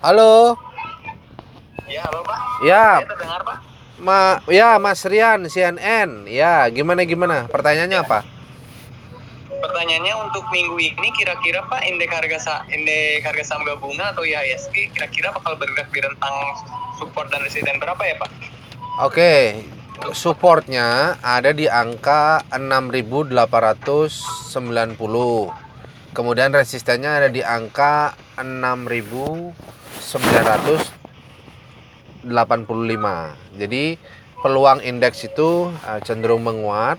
Halo. Ya, halo Pak. Ya, terdengar Pak. Ma ya Mas Rian CNN. Ya, gimana gimana? Pertanyaannya apa? Pertanyaannya untuk minggu ini kira-kira Pak indeks harga sa indeks harga saham gabungan atau IHSG kira-kira bakal bergerak di rentang support dan resisten berapa ya Pak? Oke. Supportnya ada di angka 6.890. Kemudian resistennya ada di angka 6.985. Jadi peluang indeks itu uh, cenderung menguat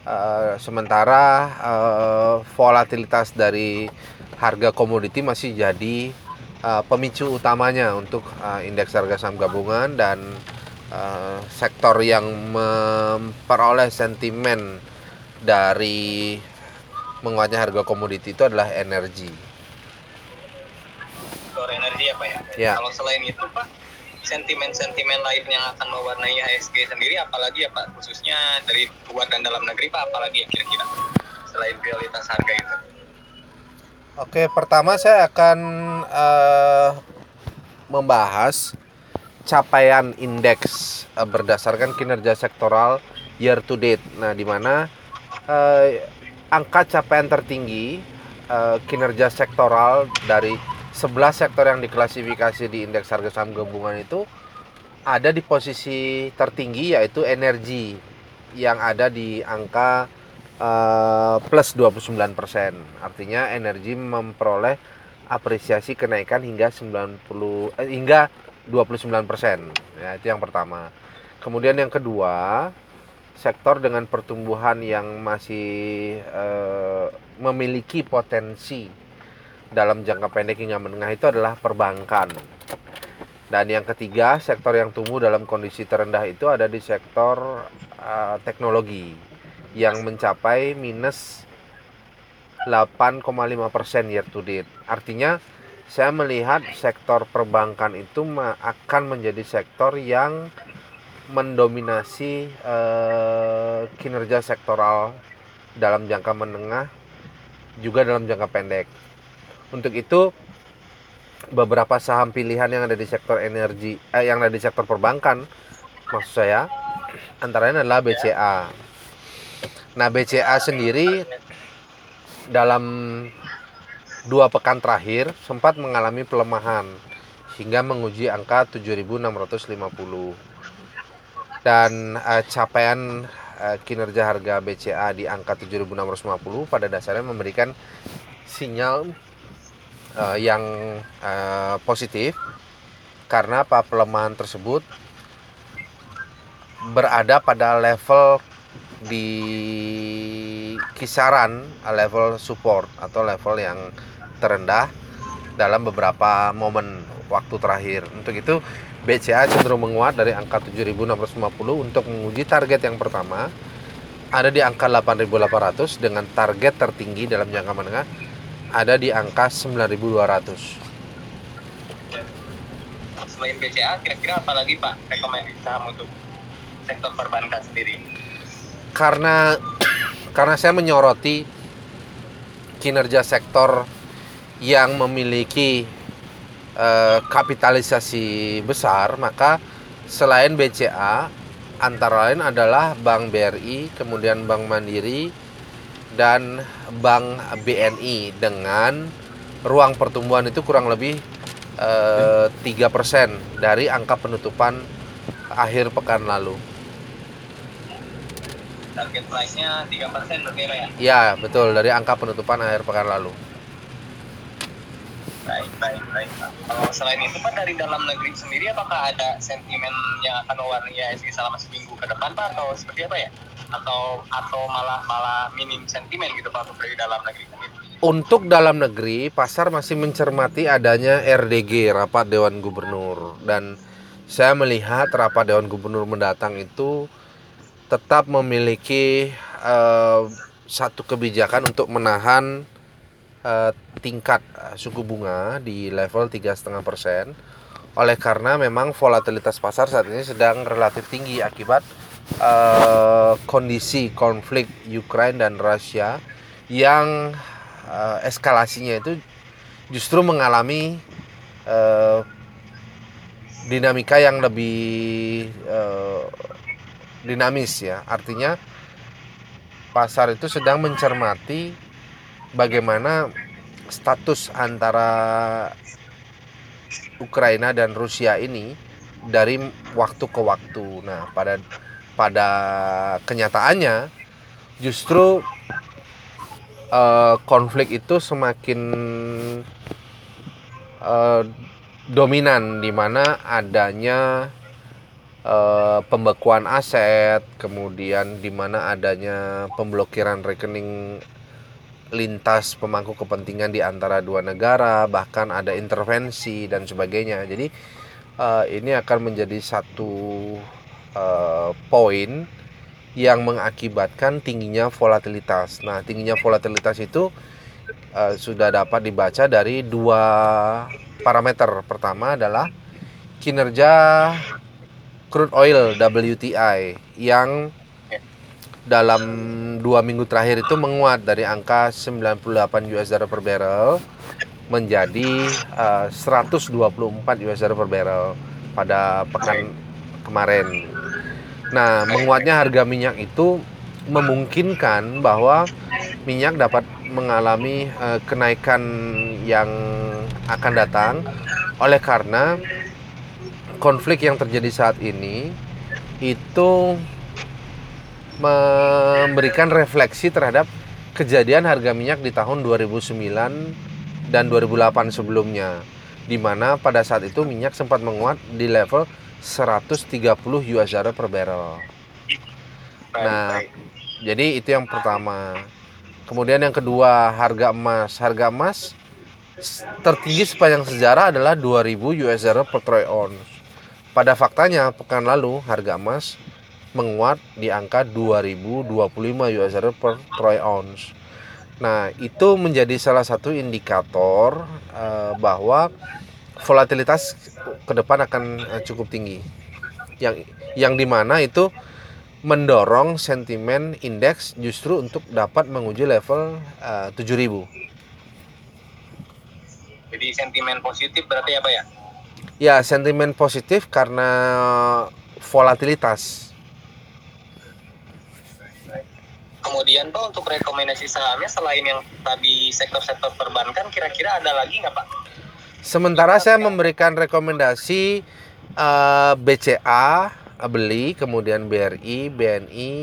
Uh, sementara uh, volatilitas dari harga komoditi masih jadi pemicu utamanya untuk indeks harga saham gabungan dan sektor yang memperoleh sentimen dari menguatnya harga komoditi itu adalah energi. Energi ya ya? Ya. Kalau selain itu Pak, sentimen-sentimen lain yang akan mewarnai IHSG sendiri apalagi ya Pak? Khususnya dari luar dan dalam negeri Pak, apalagi ya kira-kira? Selain prioritas harga itu. Oke, pertama saya akan uh, membahas capaian indeks uh, berdasarkan kinerja sektoral year to date. Nah, di mana uh, angka capaian tertinggi uh, kinerja sektoral dari 11 sektor yang diklasifikasi di indeks harga saham gabungan itu ada di posisi tertinggi yaitu energi yang ada di angka uh, plus 29%. Artinya energi memperoleh apresiasi kenaikan hingga 90 eh, hingga 29%. Ya, itu yang pertama. Kemudian yang kedua, sektor dengan pertumbuhan yang masih uh, memiliki potensi dalam jangka pendek hingga menengah itu adalah perbankan. Dan yang ketiga, sektor yang tumbuh dalam kondisi terendah itu ada di sektor uh, teknologi yang mencapai minus 8,5 persen year to date. Artinya, saya melihat sektor perbankan itu akan menjadi sektor yang mendominasi uh, kinerja sektoral dalam jangka menengah juga dalam jangka pendek. Untuk itu beberapa saham pilihan yang ada di sektor energi eh, yang ada di sektor perbankan maksud saya antaranya adalah BCA. Nah, BCA sendiri dalam dua pekan terakhir sempat mengalami pelemahan hingga menguji angka 7.650 dan uh, capaian uh, kinerja harga BCA di angka 7.650 pada dasarnya memberikan sinyal uh, yang uh, positif karena apa? Pelemahan tersebut berada pada level di kisaran level support atau level yang terendah dalam beberapa momen waktu terakhir. Untuk itu BCA cenderung menguat dari angka 7.650 untuk menguji target yang pertama. Ada di angka 8.800 dengan target tertinggi dalam jangka menengah ada di angka 9.200. Selain BCA, kira-kira apa lagi Pak rekomendasi saham untuk sektor perbankan sendiri? Karena karena saya menyoroti kinerja sektor yang memiliki eh, kapitalisasi besar, maka selain BCA antara lain adalah Bank BRI, kemudian Bank Mandiri, dan Bank BNI dengan ruang pertumbuhan itu kurang lebih tiga eh, persen dari angka penutupan akhir pekan lalu. Target price-nya 3 persen berarti ya? Ya betul dari angka penutupan akhir pekan lalu. Baik, baik, baik. Kalau selain itu Pak dari dalam negeri sendiri apakah ada sentimen yang akan mewarnai IHSG selama seminggu ke depan Pak atau seperti apa ya? Atau atau malah malah minim sentimen gitu Pak dari dalam negeri? Untuk dalam negeri, pasar masih mencermati adanya RDG, Rapat Dewan Gubernur. Dan saya melihat Rapat Dewan Gubernur mendatang itu tetap memiliki uh, satu kebijakan untuk menahan uh, tingkat uh, suku bunga di level 3,5 persen. Oleh karena memang volatilitas pasar saat ini sedang relatif tinggi akibat uh, kondisi konflik Ukraina dan Rusia yang uh, eskalasinya itu justru mengalami eh, dinamika yang lebih eh, dinamis ya. Artinya pasar itu sedang mencermati bagaimana status antara Ukraina dan Rusia ini dari waktu ke waktu. Nah, pada pada kenyataannya justru uh, konflik itu semakin uh, dominan di mana adanya uh, pembekuan aset, kemudian di mana adanya pemblokiran rekening lintas pemangku kepentingan di antara dua negara, bahkan ada intervensi dan sebagainya. Jadi uh, ini akan menjadi satu uh, poin yang mengakibatkan tingginya volatilitas. Nah, tingginya volatilitas itu uh, sudah dapat dibaca dari dua parameter. Pertama adalah kinerja crude oil WTI yang dalam dua minggu terakhir itu menguat dari angka 98 US dollar per barrel menjadi uh, 124 US dollar per barrel pada pekan kemarin. Nah, menguatnya harga minyak itu memungkinkan bahwa minyak dapat mengalami uh, kenaikan yang akan datang. Oleh karena konflik yang terjadi saat ini itu memberikan refleksi terhadap kejadian harga minyak di tahun 2009 dan 2008 sebelumnya di mana pada saat itu minyak sempat menguat di level 130 US dollar per barrel. Nah, jadi itu yang pertama. Kemudian yang kedua, harga emas. Harga emas tertinggi sepanjang sejarah adalah 2000 US dollar per troy ounce. Pada faktanya, pekan lalu harga emas menguat di angka 2025 US dollar per troy ounce. Nah, itu menjadi salah satu indikator uh, bahwa volatilitas ke depan akan uh, cukup tinggi. Yang yang di mana itu mendorong sentimen indeks justru untuk dapat menguji level uh, 7000. Jadi sentimen positif berarti apa ya? Ya, sentimen positif karena volatilitas Kemudian Pak untuk rekomendasi sahamnya selain yang tadi sektor-sektor perbankan kira-kira ada lagi nggak Pak? Sementara saya memberikan rekomendasi uh, eh, BCA beli, kemudian BRI, BNI,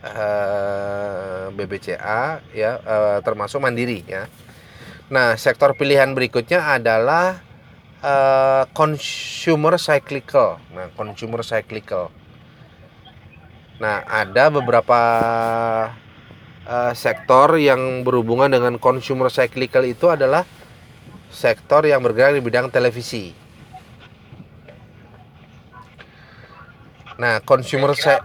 uh, eh, BBCA ya uh, termasuk Mandiri ya. Nah, sektor pilihan berikutnya adalah uh, consumer cyclical. Nah, consumer cyclical Nah, ada beberapa uh, sektor yang berhubungan dengan consumer cyclical itu adalah sektor yang bergerak di bidang televisi. Nah, consumer ya?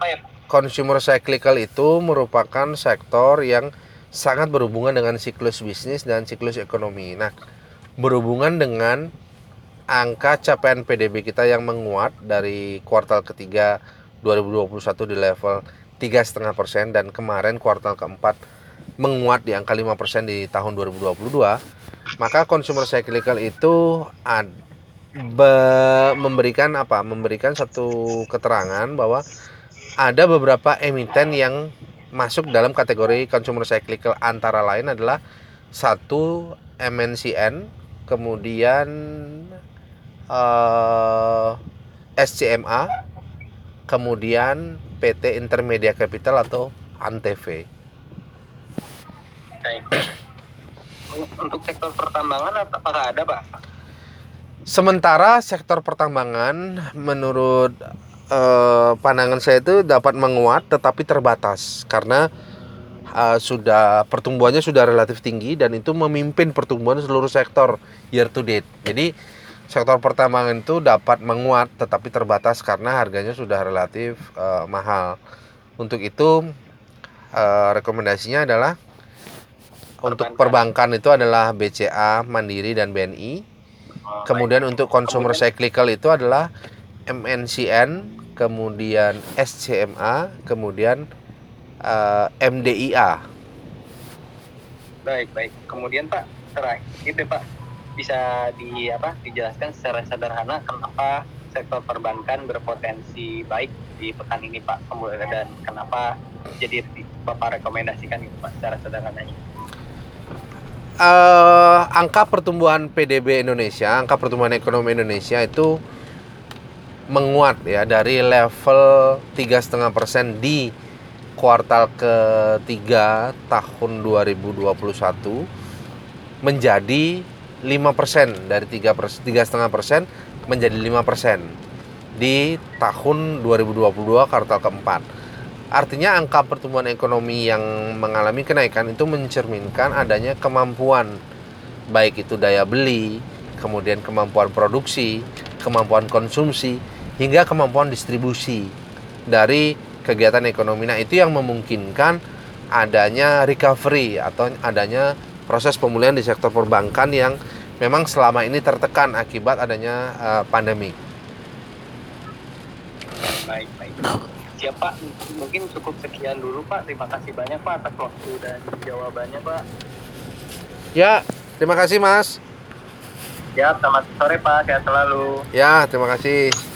consumer cyclical itu merupakan sektor yang sangat berhubungan dengan siklus bisnis dan siklus ekonomi. Nah, berhubungan dengan angka capaian PDB kita yang menguat dari kuartal ketiga 2021 di level tiga setengah persen dan kemarin kuartal keempat menguat di angka 5 persen di tahun 2022 maka consumer cyclical itu ad, be, memberikan apa memberikan satu keterangan bahwa ada beberapa emiten yang masuk dalam kategori consumer cyclical antara lain adalah satu MNCN kemudian uh, eh, SCMA kemudian PT Intermedia Capital atau ANTV. Untuk sektor pertambangan apakah ada, Pak? Sementara sektor pertambangan menurut eh, pandangan saya itu dapat menguat tetapi terbatas karena uh, sudah pertumbuhannya sudah relatif tinggi dan itu memimpin pertumbuhan seluruh sektor year to date. Jadi sektor pertambangan itu dapat menguat tetapi terbatas karena harganya sudah relatif uh, mahal. Untuk itu uh, rekomendasinya adalah. Untuk perbankan itu adalah BCA, Mandiri dan BNI. Oh, kemudian untuk consumer cyclical itu adalah MNCN, kemudian SCMA, kemudian uh, MDIA. Baik, baik. Kemudian Pak, terakhir itu Pak bisa di apa dijelaskan secara sederhana kenapa sektor perbankan berpotensi baik di pekan ini Pak kemudian dan kenapa jadi Bapak rekomendasikan itu Pak secara sederhananya. Eh angka pertumbuhan PDB Indonesia, angka pertumbuhan ekonomi Indonesia itu menguat ya dari level tiga setengah persen di kuartal ketiga tahun 2021 menjadi 5% dari tiga tiga setengah persen menjadi 5 persen di tahun 2022 kuartal keempat. Artinya angka pertumbuhan ekonomi yang mengalami kenaikan itu mencerminkan adanya kemampuan baik itu daya beli, kemudian kemampuan produksi, kemampuan konsumsi, hingga kemampuan distribusi dari kegiatan ekonomi. Nah, itu yang memungkinkan adanya recovery atau adanya proses pemulihan di sektor perbankan yang memang selama ini tertekan akibat adanya uh, pandemi. Baik, baik. Siap Pak, mungkin cukup sekian dulu Pak. Terima kasih banyak Pak atas waktu dan jawabannya Pak. Ya, terima kasih Mas. Ya, selamat sore Pak. Sehat selalu. Ya, terima kasih.